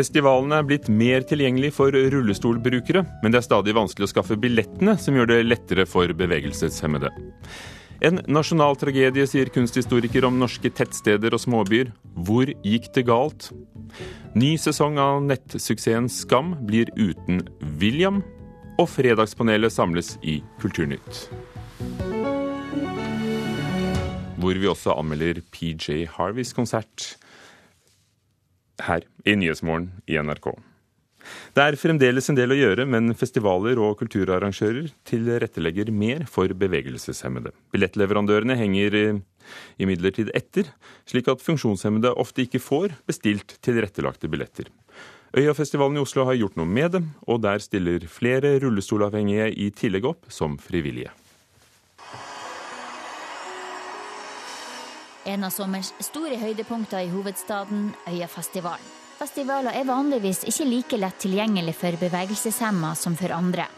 Festivalen er blitt mer tilgjengelig for rullestolbrukere, men det er stadig vanskelig å skaffe billettene, som gjør det lettere for bevegelseshemmede. En nasjonal tragedie, sier kunsthistoriker om norske tettsteder og småbyer. Hvor gikk det galt? Ny sesong av nettsuksessen Skam blir uten William, og Fredagspanelet samles i Kulturnytt. Hvor vi også anmelder PJ Harveys konsert her i Nyhetsmorgen i NRK. Det er fremdeles en del å gjøre, men festivaler og kulturarrangører tilrettelegger mer for bevegelseshemmede. Billettleverandørene henger imidlertid etter, slik at funksjonshemmede ofte ikke får bestilt tilrettelagte billetter. Øyafestivalen i Oslo har gjort noe med det, og der stiller flere rullestolavhengige i tillegg opp som frivillige. En av sommers store høydepunkter i hovedstaden, Øyafestivalen. Festivaler er vanligvis ikke like lett tilgjengelig for bevegelseshemma som for andre.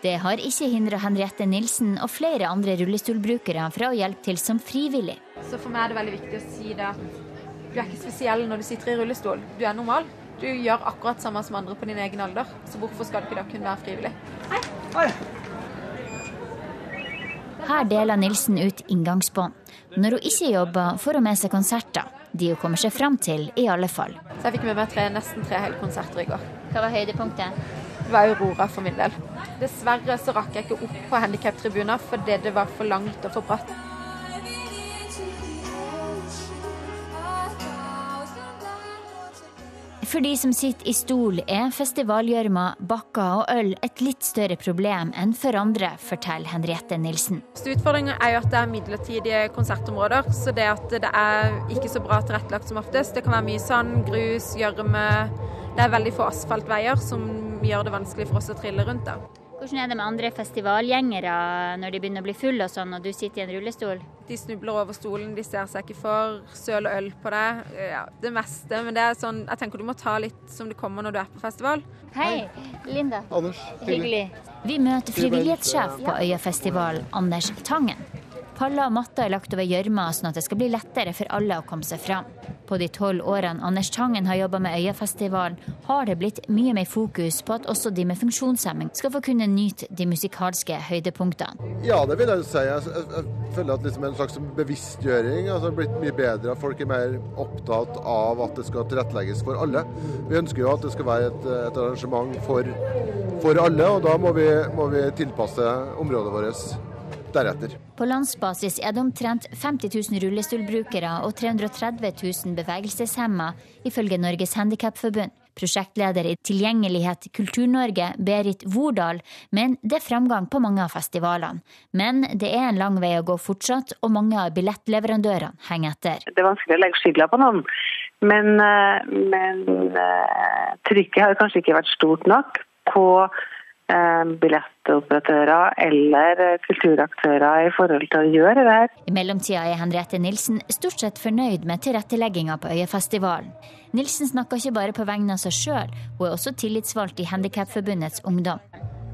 Det har ikke hindra Henriette Nilsen og flere andre rullestolbrukere fra å hjelpe til som frivillig. Så For meg er det veldig viktig å si det at du er ikke spesiell når du sitter i rullestol. Du er normal. Du gjør akkurat samme som andre på din egen alder. Så hvorfor skal du ikke da kunne være frivillig? Hei. Hei. Her deler Nilsen ut inngangsbånd. Når hun ikke jobber, får hun med seg konserter. De hun kommer seg fram til, i alle fall. Så jeg fikk med meg tre, nesten tre hele konserter i går. Hva var høydepunktet? Det var Aurora for min del. Dessverre så rakk jeg ikke opp på handikaptribuner fordi det var for langt og for bratt. For de som sitter i stol, er festivalgjørma, bakker og øl et litt større problem enn for andre, forteller Henriette Nilsen. Utfordringen er jo at det er midlertidige konsertområder, så det at det er ikke så bra tilrettelagt som oftest. Det kan være mye sand, grus, gjørme. Det er veldig få asfaltveier som gjør det vanskelig for oss å trille rundt. da. Hvordan er det med andre festivalgjengere når de begynner å bli fulle og sånn, og du sitter i en rullestol? De snubler over stolen, de ser seg ikke for, søl og øl på deg. Ja, det meste. Men det er sånn, jeg tenker du må ta litt som det kommer når du er på festival. Hei, Linda. Anders. Hyggelig. Vi møter frivillighetssjef på Øyafestivalen, Anders Tangen. Paller og matter er lagt over gjørma, sånn at det skal bli lettere for alle å komme seg fram. På de tolv årene Anders Tangen har jobba med Øyafestivalen, har det blitt mye mer fokus på at også de med funksjonshemming skal få kunne nyte de musikalske høydepunktene. Ja, det vil jeg si. Jeg, føler at liksom en slags bevisstgjøring altså blitt mye bedre. Folk er mer opptatt av at det skal tilrettelegges for alle. Vi ønsker jo at det skal være et, et arrangement for, for alle, og da må vi, må vi tilpasse området vårt deretter. På landsbasis er det omtrent 50 000 rullestolbrukere og 330 000 bevegelseshemma, ifølge Norges Handikapforbund. Prosjektleder i Tilgjengelighet Kultur-Norge, Berit Vordal, men det er framgang på mange av festivalene. Men det er en lang vei å gå fortsatt, og mange av billettleverandørene henger etter. Det er vanskelig å legge skylda på noen, men, eh, men eh, trykket har kanskje ikke vært stort nok på billettoperatører eller kulturaktører i forhold til å gjøre det her. I mellomtida er Henriette Nilsen stort sett fornøyd med tilrettelegginga på Øyafestivalen. Nilsen snakker ikke bare på vegne av seg sjøl, hun er også tillitsvalgt i Handikapforbundets Ungdom.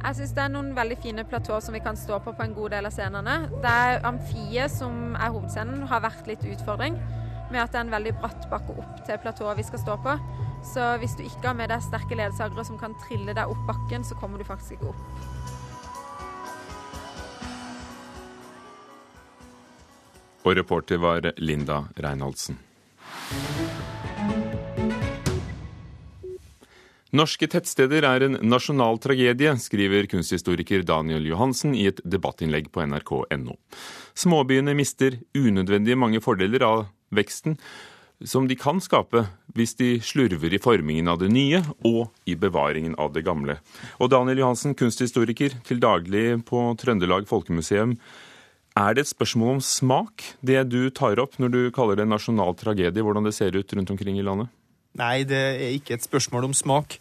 Jeg syns det er noen veldig fine platåer som vi kan stå på på en god del av scenene. Det er Amfiet som er hovedscenen, har vært litt utfordring med at det er en veldig bratt bakke opp til platået vi skal stå på. Så hvis du ikke har med deg sterke ledsagere som kan trille deg opp bakken, så kommer du faktisk ikke opp. Og reporter var Linda Reinholdsen. Norske tettsteder er en nasjonal tragedie, skriver kunsthistoriker Daniel Johansen i et debattinnlegg på nrk.no. Småbyene mister unødvendig mange fordeler av veksten, som de kan skape hvis de slurver i formingen av det nye og i bevaringen av det gamle. Og Daniel Johansen, kunsthistoriker til daglig på Trøndelag Folkemuseum. Er det et spørsmål om smak, det du tar opp når du kaller det en nasjonal tragedie, hvordan det ser ut rundt omkring i landet? Nei, det er ikke et spørsmål om smak.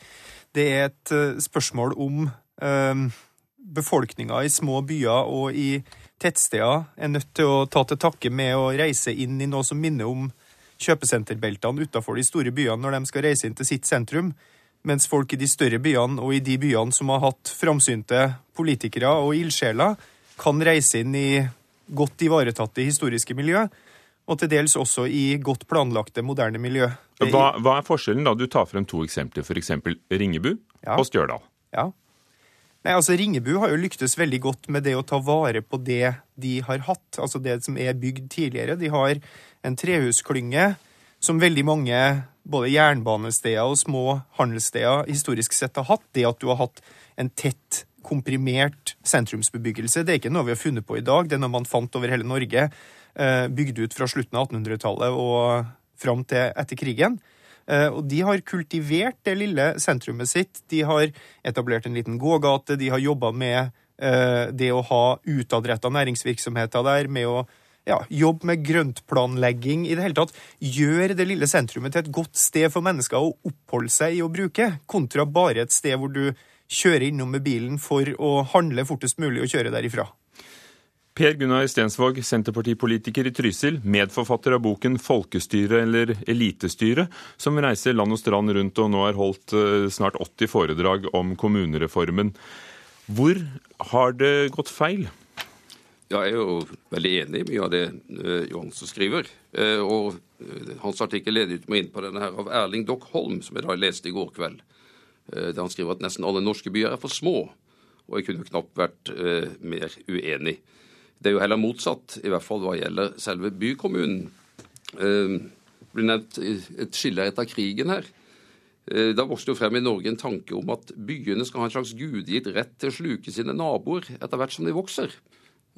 Det er et uh, spørsmål om øh, befolkninga i små byer og i tettsteder er nødt til å ta til takke med å reise inn i noe som minner om kjøpesenterbeltene utafor de store byene når de skal reise inn til sitt sentrum, mens folk i de større byene og i de byene som har hatt framsynte politikere og ildsjeler, kan reise inn i godt ivaretatte historiske miljø, og til dels også i godt planlagte, moderne miljø. Hva, hva, er forskjellen da? Du tar frem to eksempler, f.eks. Ringebu ja. og Stjørdal. Ja. Nei, altså Ringebu har jo lyktes veldig godt med det å ta vare på det de har hatt, altså det som er bygd tidligere. De har en trehusklynge som veldig mange både jernbanesteder og små handelssteder historisk sett har hatt. Det at du har hatt en tett, komprimert sentrumsbebyggelse, det er ikke noe vi har funnet på i dag. Det er noe man fant over hele Norge, eh, bygd ut fra slutten av 1800-tallet og fram til etter krigen. Eh, og de har kultivert det lille sentrumet sitt. De har etablert en liten gågate, de har jobba med eh, det å ha utadretta næringsvirksomheter der, med å ja, jobbe med grøntplanlegging, i det hele tatt Gjør det lille sentrumet til et godt sted for mennesker å oppholde seg i å bruke, kontra bare et sted hvor du kjører innom med bilen for å handle fortest mulig og kjøre derifra. Per Gunnar Stensvåg, Senterpartipolitiker i Trysil, medforfatter av boken 'Folkestyre eller elitestyre', som reiser land og strand rundt og nå har holdt eh, snart 80 foredrag om kommunereformen. Hvor har det gått feil? Jeg er jo veldig enig i mye av det uh, Johansen skriver. Uh, og Hans artikkel ledet meg inn på denne her av Erling Dock Holm, som jeg da leste i går kveld. Der han skriver at nesten alle norske byer er for små. Og jeg kunne knapt vært mer uenig. Det er jo heller motsatt, i hvert fall hva gjelder selve bykommunen. Eh, det blir nevnt et skille etter krigen her. Eh, da vokste jo frem i Norge en tanke om at byene skal ha en slags gudgitt rett til å sluke sine naboer etter hvert som de vokser.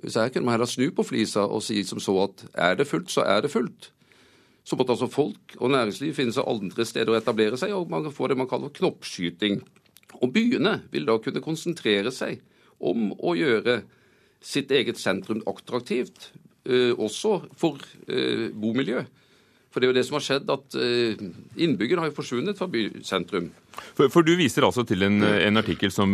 Så her kunne man heller snu på flisa og si som så at er det fullt, så er det fullt. Så måtte altså folk og næringsliv finne seg andre steder å etablere seg, og man får det man kaller knoppskyting. Og byene vil da kunne konsentrere seg om å gjøre sitt eget sentrum attraktivt, eh, også for eh, bomiljø. For det er jo det som har skjedd, at eh, innbyggerne har jo forsvunnet fra bysentrum. For, for, du viser altså til en, en artikkel som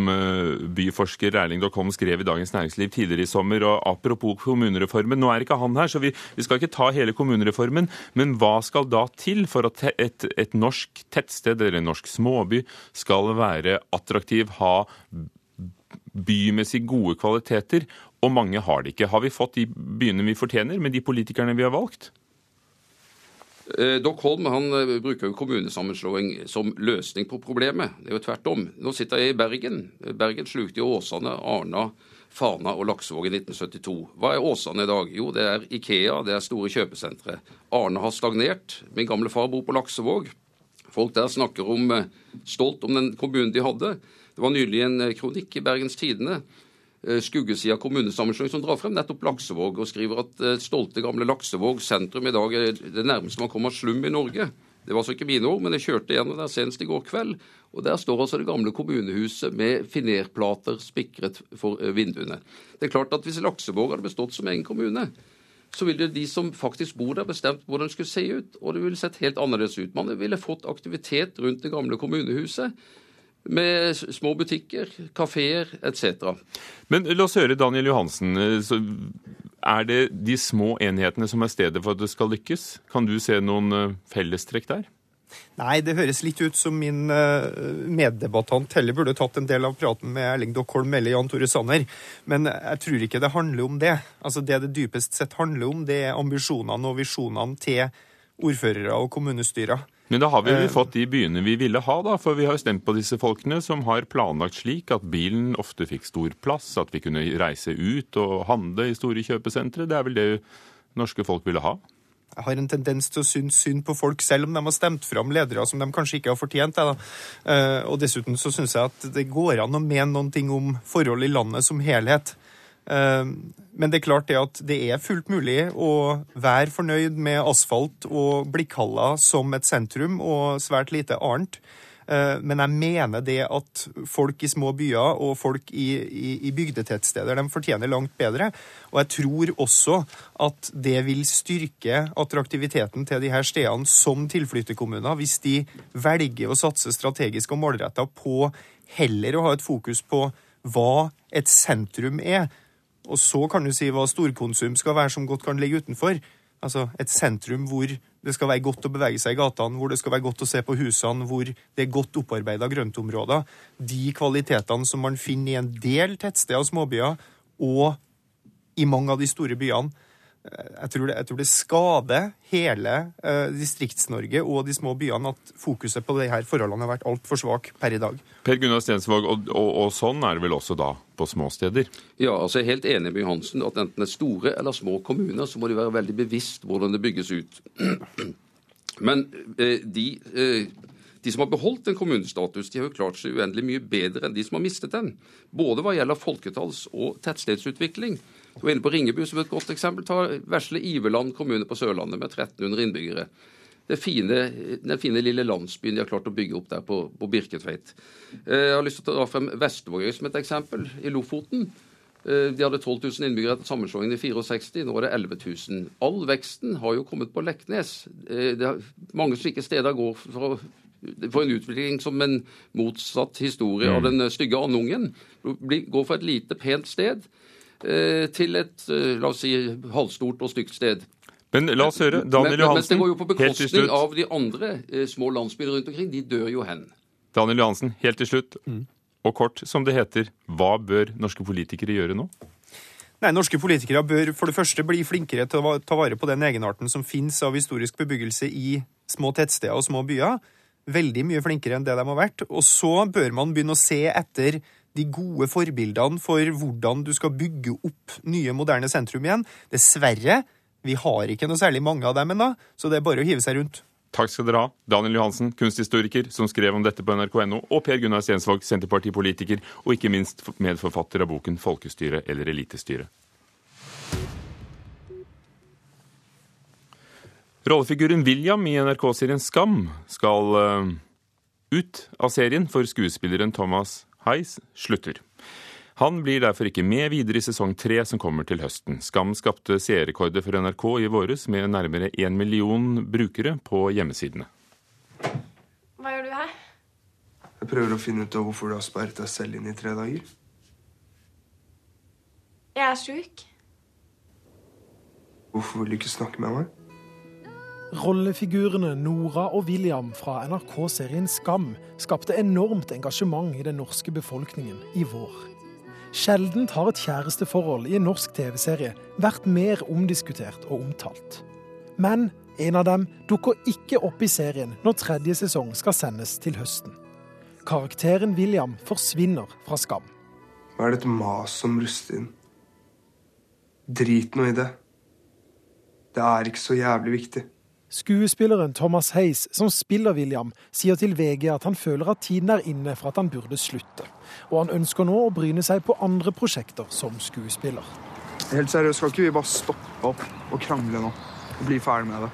byforsker Erling Dokholm skrev i Dagens Næringsliv tidligere i sommer. og Apropos kommunereformen, nå er ikke han her, så vi, vi skal ikke ta hele kommunereformen. Men hva skal da til for at et, et norsk tettsted eller en norsk småby skal være attraktiv, ha bymessig gode kvaliteter, og mange har det ikke. Har vi fått de byene vi fortjener med de politikerne vi har valgt? Doc Holm han eh, bruker jo kommunesammenslåing som løsning på problemet. Det er jo tvert om. Nå sitter jeg i Bergen. Bergen slukte jo Åsane, Arna, Fana og Laksevåg i 1972. Hva er Åsane i dag? Jo, det er Ikea, det er store kjøpesentre. Arne har stagnert. Min gamle far bor på Laksevåg. Folk der snakker om, eh, stolt om den kommunen de hadde. Det var nylig en kronikk i Bergens Tidende Eh, skuggesida kommunesammenslåing som drar frem nettopp Laksevåg, og skriver at eh, stolte, gamle Laksevåg sentrum i dag er det nærmeste man kommer slum i Norge. Det var altså ikke mine ord, men jeg kjørte gjennom der senest i går kveld. Og der står altså det gamle kommunehuset med finerplater spikret for eh, vinduene. Det er klart at hvis Laksevåg hadde bestått som egen kommune, så ville de som faktisk bor der, bestemt hvordan det skulle se ut. Og det ville sett helt annerledes ut. Man ville fått aktivitet rundt det gamle kommunehuset med små butikker, kafeer etc. Men la oss høre Daniel Johansen. Er det de små enhetene som er stedet for at det skal lykkes? Kan du se noen eh, fellestrekk der? Nei, det høres litt ut som min eh, meddebattant heller burde tatt en del av praten med Erling Dockholm eller Jan Tore Sanner. Men jeg tror ikke det handler om det. Altså Det det dypest sett handler om, det er ambisjonene og visjonene til ordførere og kommunestyrer. Men da har vi jo eh. fått de byene vi ville ha, da. For vi har stemt på disse folkene som har planlagt slik at bilen ofte fikk stor plass, at vi kunne reise ut og handle i store kjøpesentre. Det er vel det norske folk ville ha? Jeg har en tendens til å synes synd på folk, selv om de har stemt fram ledere som de kanskje ikke har fortjent. Da. Eh, og dessuten så syns jeg at det går an å mene noen ting om forhold i landet som helhet. Eh, men det er klart det at det er fullt mulig å være fornøyd med asfalt og blikkhaller som et sentrum, og svært lite annet. Eh, men jeg mener det at folk i små byer og folk i, i, i bygdetettsteder de fortjener langt bedre. Og jeg tror også at det vil styrke attraktiviteten til de her stedene som tilflytterkommuner, hvis de velger å satse strategisk og målretta på heller å ha et fokus på hva et sentrum er, og så kan du si hva storkonsum skal være som godt kan ligge utenfor. Altså et sentrum hvor det skal være godt å bevege seg i gatene, hvor det skal være godt å se på husene, hvor det er godt opparbeida grøntområder. De kvalitetene som man finner i en del tettsteder og småbyer, og i mange av de store byene, jeg tror, det, jeg tror det skader hele eh, Distrikts-Norge og de små byene at fokuset på de her forholdene har vært altfor svak per i dag. Per Gunnar Stensvåg, og, og, og, sånn er det vel også da på små steder? Ja, altså jeg er helt enig med Johansen at enten det er store eller små kommuner, så må de være veldig bevisst hvordan det bygges ut. Men eh, de, eh, de som har beholdt en kommunestatus, de har jo klart seg uendelig mye bedre enn de som har mistet den. Både hva gjelder folketalls- og tettstedsutvikling. Du var inne på Ringebu som et godt eksempel. Ta vesle Iveland kommune på Sørlandet med 1300 innbyggere. Det fine, den fine lille landsbyen de har klart å bygge opp der på, på Birketveit. Eh, jeg har lyst til å dra frem Vestvågøy som et eksempel, i Lofoten. Eh, de hadde 12 000 innbyggere etter sammenslåingen i 64, nå er det 11 000. All veksten har jo kommet på Leknes. Eh, det er mange slike steder går for, for en utvikling som en motsatt historie av mm. den stygge andungen. Går for et lite, pent sted Eh, til et eh, la oss si, halvstort og stygt sted. Men la oss høre. Daniel Johansen, Men det går jo på bekostning av de andre eh, små landsbyene rundt omkring. De dør jo hen. Daniel Johansen, helt til slutt, mm. og kort som det heter, hva bør norske politikere gjøre nå? Nei, Norske politikere bør for det første bli flinkere til å ta vare på den egenarten som finnes av historisk bebyggelse i små tettsteder og små byer. Veldig mye flinkere enn det de har vært. Og så bør man begynne å se etter de gode forbildene for hvordan du skal bygge opp nye, moderne sentrum igjen. Dessverre, vi har ikke noe særlig mange av dem ennå, så det er bare å hive seg rundt. Takk skal dere ha, Daniel Johansen, kunsthistoriker, som skrev om dette på nrk.no, og Per Gunnar Stensvåg, senterpartipolitiker, og ikke minst medforfatter av boken 'Folkestyre eller elitestyre'. Rollefiguren William i NRK-serien Skam skal uh, ut av serien for skuespilleren Thomas Heis slutter. Han blir derfor ikke med videre i sesong tre, som kommer til høsten. Skam skapte seerrekorder for NRK i våres, med nærmere én million brukere på hjemmesidene. Hva gjør du her? Jeg prøver å finne ut av hvorfor du har sperret deg selv inn i tre dager. Jeg er sjuk. Hvorfor vil du ikke snakke med meg? Rollefigurene Nora og William fra NRK-serien Skam skapte enormt engasjement i den norske befolkningen i vår. Sjelden har et kjæresteforhold i en norsk TV-serie vært mer omdiskutert og omtalt. Men en av dem dukker ikke opp i serien når tredje sesong skal sendes til høsten. Karakteren William forsvinner fra Skam. Hva er det et mas om Rustin? Drit nå i det. Det er ikke så jævlig viktig. Skuespilleren Thomas Hays, som spiller William, sier til VG at han føler at tiden er inne for at han burde slutte. Og han ønsker nå å bryne seg på andre prosjekter som skuespiller. Helt seriøst, skal ikke vi bare stoppe opp og krangle nå? Og bli ferdig med det?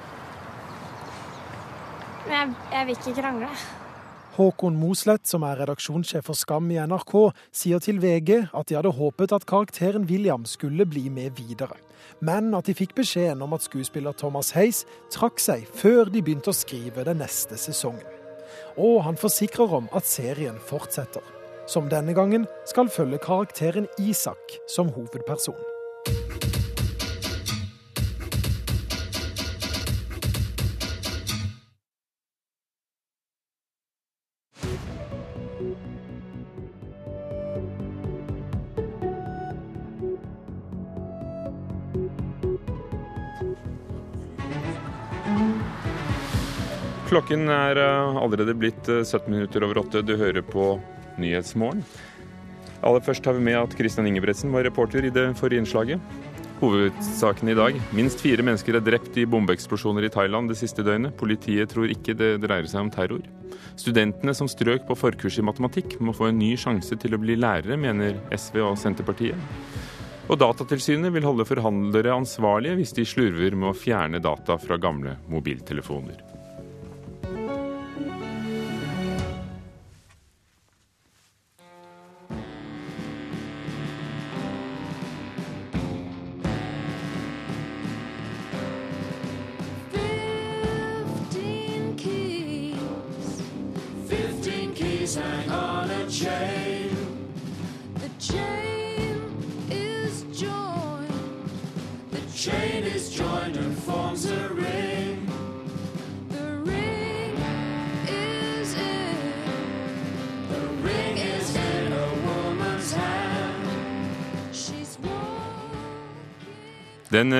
Jeg, jeg vil ikke krangle. Håkon Mosleth, som er redaksjonssjef for Skam i NRK, sier til VG at de hadde håpet at karakteren William skulle bli med videre men at de fikk beskjeden om at skuespiller Thomas Hays trakk seg før de begynte å skrive den neste sesongen. Og han forsikrer om at serien fortsetter, som denne gangen skal følge karakteren Isak som hovedperson. Klokken er eh, allerede blitt 17 eh, minutter over åtte. Du hører på Nyhetsmorgen. Aller først har vi med at Kristian Ingebretsen var reporter i det forrige innslaget. Hovedsaken i dag. Minst fire mennesker er drept i bombeeksplosjoner i Thailand det siste døgnet. Politiet tror ikke det dreier seg om terror. Studentene som strøk på forkurs i matematikk, må få en ny sjanse til å bli lærere, mener SV og Senterpartiet. Og Datatilsynet vil holde forhandlere ansvarlige hvis de slurver med å fjerne data fra gamle mobiltelefoner.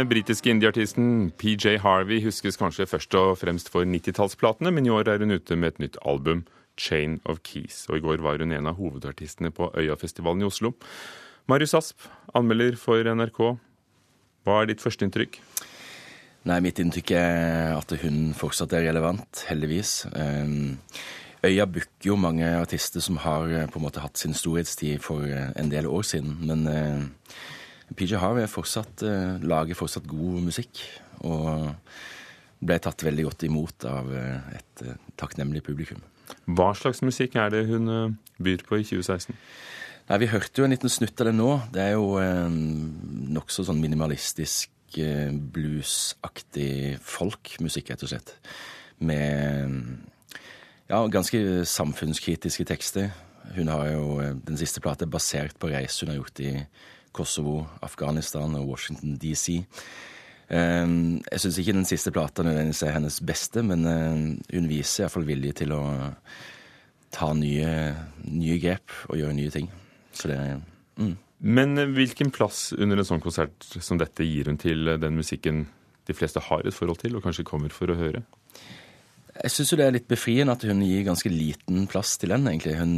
Britiske indieartisten PJ Harvey huskes kanskje først og fremst for 90-tallsplatene, men i år er hun ute med et nytt album, 'Chain of Keys'. Og i går var hun en av hovedartistene på Øyafestivalen i Oslo. Marius Asp, anmelder for NRK. Hva er ditt første inntrykk? Nei, Mitt inntrykk er at hun fortsatt er relevant, heldigvis. Ehm, Øya booker jo mange artister som har på en måte hatt sin storhetstid for en del år siden. Men eh, PJ Harvey fortsatt, uh, lager fortsatt god musikk. Og ble tatt veldig godt imot av uh, et uh, takknemlig publikum. Hva slags musikk er det hun byr på i 2016? Nei, Vi hørte jo en liten snutt av det nå. Det er jo eh, nokså sånn minimalistisk bluesaktig folkmusikk, rett og slett. Med ja, ganske samfunnskritiske tekster. Hun har jo Den siste plata basert på reise hun har gjort i Kosovo, Afghanistan og Washington DC. Ehm, jeg syns ikke den siste plata nødvendigvis er hennes beste, men eh, hun viser iallfall vilje til å ta nye, nye, grep og gjøre nye ting. Så det mm. Men eh, hvilken plass under en sånn konsert som dette gir hun til eh, den musikken de fleste har et forhold til, og kanskje kommer for å høre? Jeg syns det er litt befriende at hun gir ganske liten plass til den, egentlig. Hun,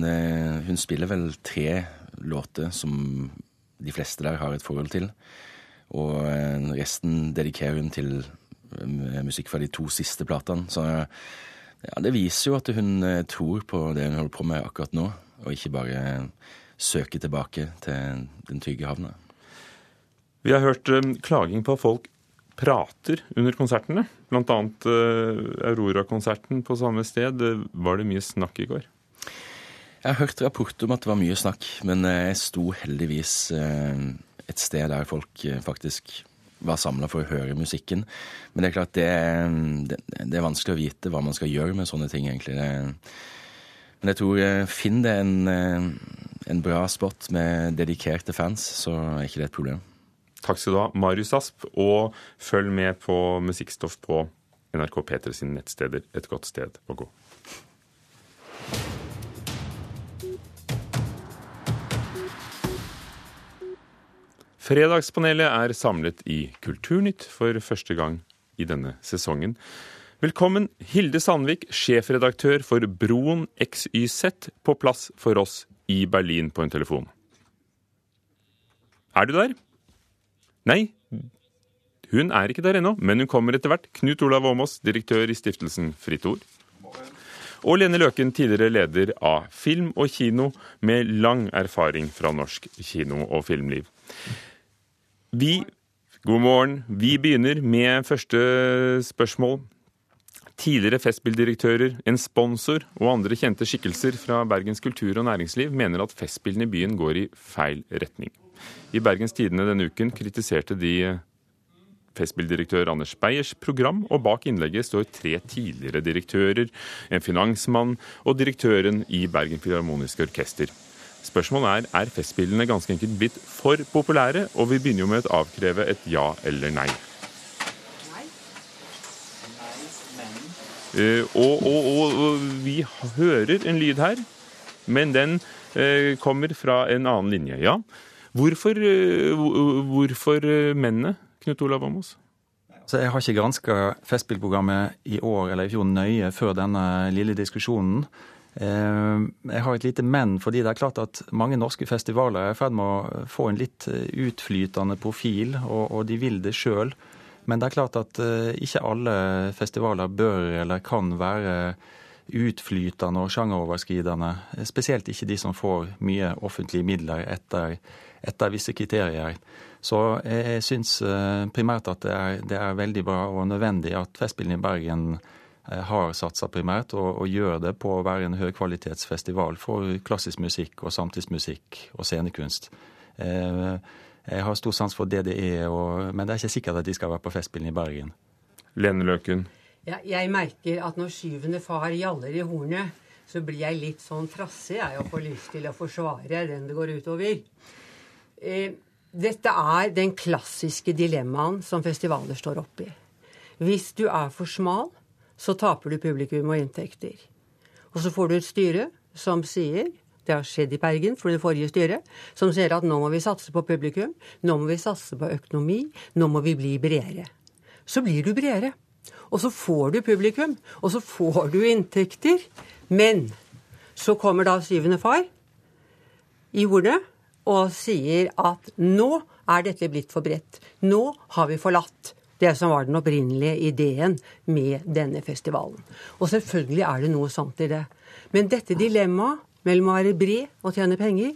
hun spiller vel tre låter som de fleste der har et forhold til. Og eh, resten dedikerer hun til eh, musikk fra de to siste platene. Så ja, det viser jo at hun eh, tror på det hun holder på med akkurat nå, og ikke bare søker tilbake til den trygge havna. Vi har hørt klaging på at folk prater under konsertene. Annet Aurora-konserten på samme sted. Var det mye snakk i går? Jeg har hørt rapporter om at det var mye snakk, men jeg sto heldigvis eh, et sted der folk eh, faktisk var samla for å høre musikken. Men det er klart det, det, det, er vanskelig å vite hva man skal gjøre med sånne ting, egentlig. Men jeg tror eh, finn det en, en bra spot med dedikerte fans, så er ikke det et problem. Takk skal du ha, Marius Asp, og følg med på musikkstoff på NRK P3 sine nettsteder. Et godt sted å gå. Fredagspanelet er samlet i Kulturnytt for første gang i denne sesongen. Velkommen, Hilde Sandvik, sjefredaktør for Broen XYZ, på plass for oss i Berlin på en telefon. Er du der? Nei, hun er ikke der ennå, men hun kommer etter hvert. Knut Olav Åmås, direktør i stiftelsen Fritt Ord. Og Lene Løken, tidligere leder av Film og kino, med lang erfaring fra norsk kino- og filmliv. Vi God morgen. Vi begynner med første spørsmål. Tidligere Festspilldirektører, en sponsor og andre kjente skikkelser fra Bergens kultur og næringsliv mener at Festspillene i byen går i feil retning. I Bergens Tidende denne uken kritiserte de Festspilldirektør Anders Beyers program, og bak innlegget står tre tidligere direktører, en finansmann og direktøren i Bergen Filharmoniske Orkester. Spørsmålet er er Festspillene ganske enkelt blitt for populære, og vi begynner jo med å avkreve et ja eller nei. Uh, og, og, og, og, vi hører en lyd her, men den uh, kommer fra en annen linje. Ja. Hvorfor, uh, hvorfor mennene, Knut Olav Åmås? Så jeg har ikke granska Festspillprogrammet i år eller i fjor nøye før denne lille diskusjonen. Eh, jeg har et lite men, fordi det er klart at mange norske festivaler er i ferd med å få en litt eh, utflytende profil, og, og de vil det sjøl. Men det er klart at eh, ikke alle festivaler bør eller kan være utflytende og sjangeroverskridende. Spesielt ikke de som får mye offentlige midler etter, etter visse kriterier. Så jeg syns primært at det er, det er veldig bra og nødvendig at Festspillene i Bergen har satsa primært, og, og, gjør det på å være en høykvalitetsfestival for klassisk musikk og samtidsmusikk og scenekunst. Eh, jeg har stor sans for DDE, og, men det er ikke sikkert at de skal være på Festspillene i Bergen. Lene Løken. Ja, jeg merker at når syvende far gjaller i hornet, så blir jeg litt sånn trassig jeg og får lyst til å forsvare den det går utover. Eh, dette er den klassiske dilemmaen som festivaler står oppi. Hvis du er for smal, så taper du publikum og inntekter. Og så får du et styre som sier det har skjedd i Bergen for det forrige styret, som sier at nå må vi satse på publikum, nå må vi satse på økonomi, nå må vi bli bredere. Så blir du bredere. Og så får du publikum, og så får du inntekter. Men så kommer da syvende far i ordet og sier at nå er dette blitt for bredt. Nå har vi forlatt det som var den opprinnelige ideen med denne festivalen. Og selvfølgelig er det noe sant i det. Men dette dilemmaet mellom å være bred og tjene penger,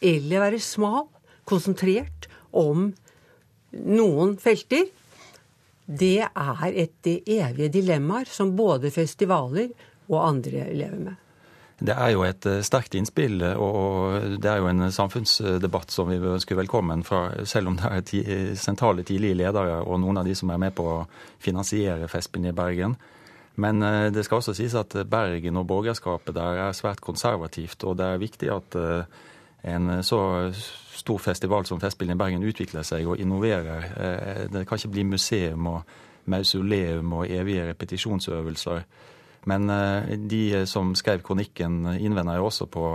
eller være smal, konsentrert om noen felter, det er et evige dilemmaer som både festivaler og andre lever med. Det er jo et eh, sterkt innspill, og det er jo en samfunnsdebatt som vi ønsker velkommen fra, selv om det er sentrale tidlige ledere og noen av de som er med på å finansiere Festspillene i Bergen. Men eh, det skal også sies at Bergen og borgerskapet der er svært konservativt, og det er viktig at eh, en så stor festival som Festspillene i Bergen utvikler seg og innoverer. Det kan ikke bli museum og mausoleum og evige repetisjonsøvelser. Men eh, de som skrev kronikken, innvender jo også på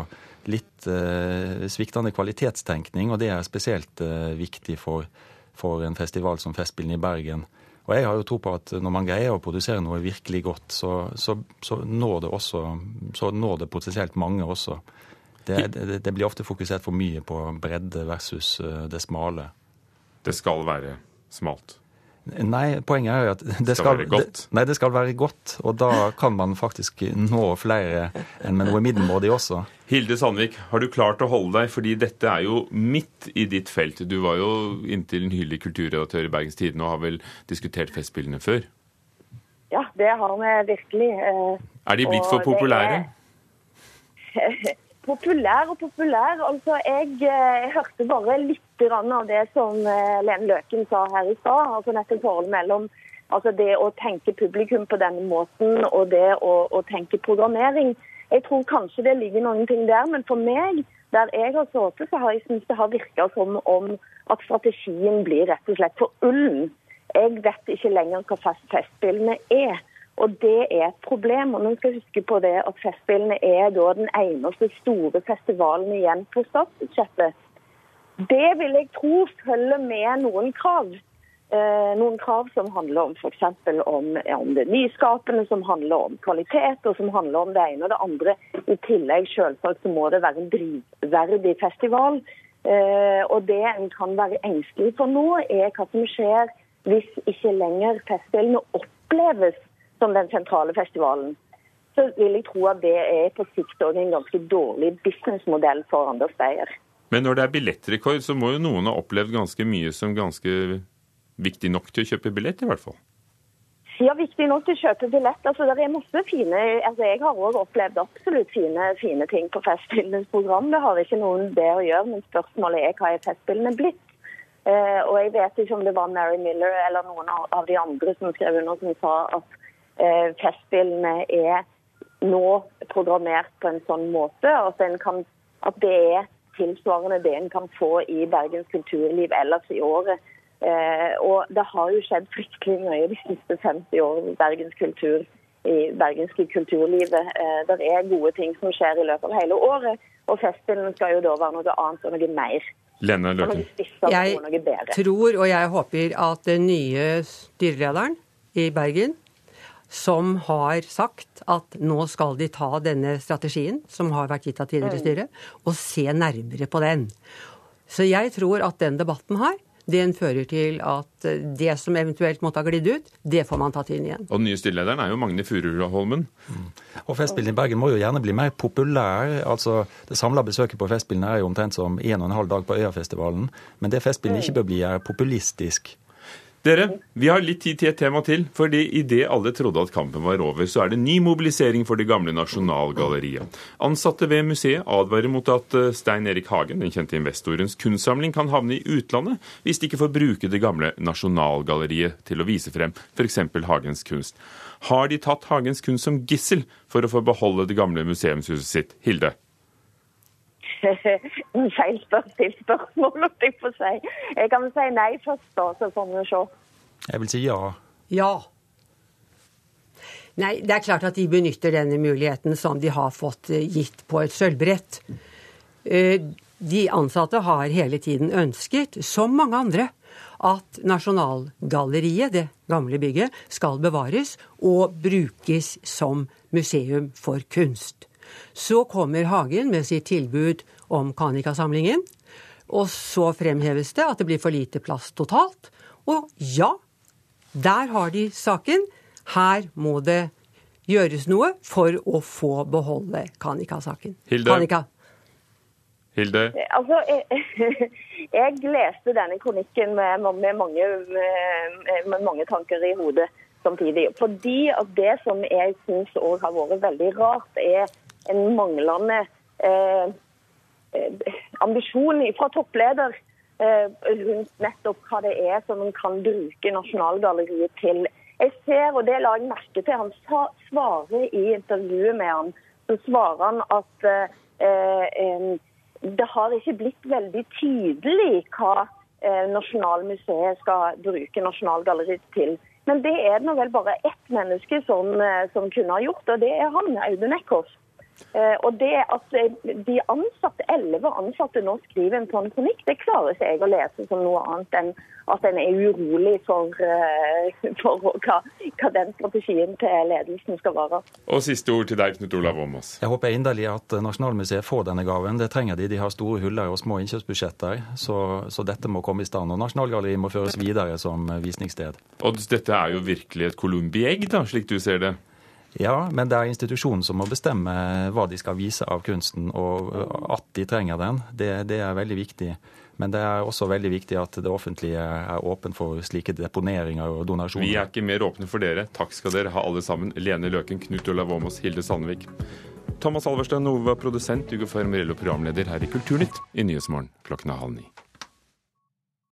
litt eh, sviktende kvalitetstenkning, og det er spesielt eh, viktig for, for en festival som Festspillene i Bergen. Og jeg har jo tro på at når man greier å produsere noe virkelig godt, så, så, så, når, det også, så når det potensielt mange også. Det, det, det, blir ofte fokusert for mye på bredde versus det smale. Det skal være smalt? Nei, poenget er jo at det skal, være godt. nei, det skal være godt. Og da kan man faktisk nå flere enn med noe middelmådig også. Hilde Sandvik, har du klart å holde deg? Fordi dette er jo midt i ditt felt. Du var jo inntil nylig kulturredaktør i Bergens Tidende og har vel diskutert Festspillene før? Ja, det har vi virkelig. Eh, er de blitt for populære? populær og populær. Altså, jeg, eh, jeg hørte bare litt av det som eh, Lene Løken sa her i stad. Altså nettopp forholdet mellom altså det å tenke publikum på denne måten og det å, å, tenke programmering. Jeg tror kanskje det ligger noen ting der, men for meg, der jeg har sittet, så har jeg syntes det har virka som om at strategien blir rett og slett for ullen. Jeg vet ikke lenger hva Festspillene er. Og det er et problem. Og man skal huske på det at Festspillene er da den eneste store festivalen igjen på statsbudsjettet. Det vil jeg tro følger med noen krav. Eh, noen krav som handler om f.eks. Om, om det nyskapende, som handler om kvalitet, og som handler om det ene og det andre. I tillegg selvsagt så må det være en drivverdig festival. Eh, og det en kan være engstelig for nå, er hva som skjer hvis ikke lenger festspillene oppleves som den sentrale festivalen, så vil jeg tro at det er på sikt òg en ganske dårlig businessmodell for Anders Beyer. Men når det er billettrekord, så må jo noen ha opplevd ganske mye som ganske viktig nok til å kjøpe billett, i hvert fall? Ja, viktig nok til å kjøpe billett. Altså, det er masse fine, altså, Jeg har òg opplevd absolutt fine, fine ting på Festspillenes program. Det har ikke noen det å gjøre, men spørsmålet er hva er Festspillene blitt? Eh, og jeg vet ikke om det var Mary Miller eller noen av de andre som skrev under som sa at festspillene er nå programmert på en sånn måte at, kan, at, det er tilsvarende det en kan få i Bergens kulturliv ellers i året. Eh, og det har jo skjedd fryktelig mye de siste 50 årene i Bergens kultur, i bergenske kulturlivet. Eh, det er gode ting som skjer i løpet av hele året, og festspillene skal jo da være noe annet og noe mer. Lene Løken. Jeg tror og jeg håper at den nye styrelederen i Bergen som har sagt at nå skal de ta denne strategien, som har vært gitt av tidligere styre, og se nærmere på den. Så jeg tror at den debatten her, den fører til at det som eventuelt måtte ha glidd ut, det får man tatt inn igjen. Og den nye styrelederen er jo Magne Furuholmen. Mm. Og Festspillene i Bergen må jo gjerne bli mer populær. Altså, Det samla besøket på Festspillene er jo omtrent som en og en halv dag på Øyafestivalen. Men det Festspillene ikke bør bli, er populistisk. Dere, vi har litt tid til et tema til. fordi idet alle trodde at kampen var over, så er det ny mobilisering for det gamle Nasjonalgalleriet. Ansatte ved museet advarer mot at eh, Stein Erik Hagen, den kjente investorens kunstsamling, kan havne i utlandet hvis de ikke får bruke det gamle Nasjonalgalleriet til å vise frem f.eks. Hagens kunst. Har de tatt Hagens kunst som gissel for å få beholde det gamle museumshuset sitt? Hilde? feil stilt spørsmål, om jeg får si. Jeg kan si nei først, da, så får vi se. Jeg vil si ja. Ja. Nei, det er klart at de benytter denne muligheten som de har fått eh, gitt på et sølvbrett. De ansatte har hele tiden ønsket, som mange andre, at Nasjonalgalleriet, det gamle bygget, skal bevares og brukes som museum for kunst. Så kommer Hagen med sitt tilbud om Kanika-samlingen. Og så fremheves det at det blir for lite plass totalt. Og ja, der har de saken. Her må det gjøres noe for å få beholde Kanika-saken. Hilde? Kanika. Hilde? Altså, jeg, jeg leste denne kronikken med, med, mange, med, med, mange, tanker i hodet samtidig. Fordi at det som jeg syns òg har vært veldig rart, er en manglende eh, ambisjon fra toppleder eh, rundt nettopp hva det er som man kan bruke Nasjonalgalleriet til. Jeg ser, og det la jeg merke til, han svarer i intervjuet med han, så svarer han at eh, det har ikke blitt veldig tydelig hva eh, Nasjonalmuseet skal bruke Nasjonalgalleriet til. Men det er det vel bare ett menneske som, eh, som, kunne ha gjort, og det er han, Audun Eckhoff. Eh, og det at de ansatte, elleve ansatte nå skriver en sånn kronikk, det klarer ikke jeg å lese som noe annet enn at en er urolig for, for hva, hva, den strategien til ledelsen skal være. Og siste ord til deg, Knut Olav Åmås. Jeg håper inderlig at Nasjonalmuseet får denne gaven. Det trenger de. De har store huller og små innkjøpsbudsjetter, så, så dette må komme i stand. Og Nasjonalgalleriet må føres videre som visningssted. Og dette er jo virkelig et columbi egg, da, slik du ser det? Ja, men det er institusjonen som må bestemme hva de skal vise av kunsten, og at de trenger den. Det, det er veldig viktig. Men det er også veldig viktig at det offentlige er åpen for slike deponeringer og donasjoner. Vi er ikke mer åpne for dere. Takk skal dere ha alle sammen. Lene Løken, Knut Olav Åmås, Hilde Sandvik. Thomas Alverstad Nove var produsent, Ugo Fermarello programleder her i Kulturnytt i Nyhetsmorgen klokken halv ni.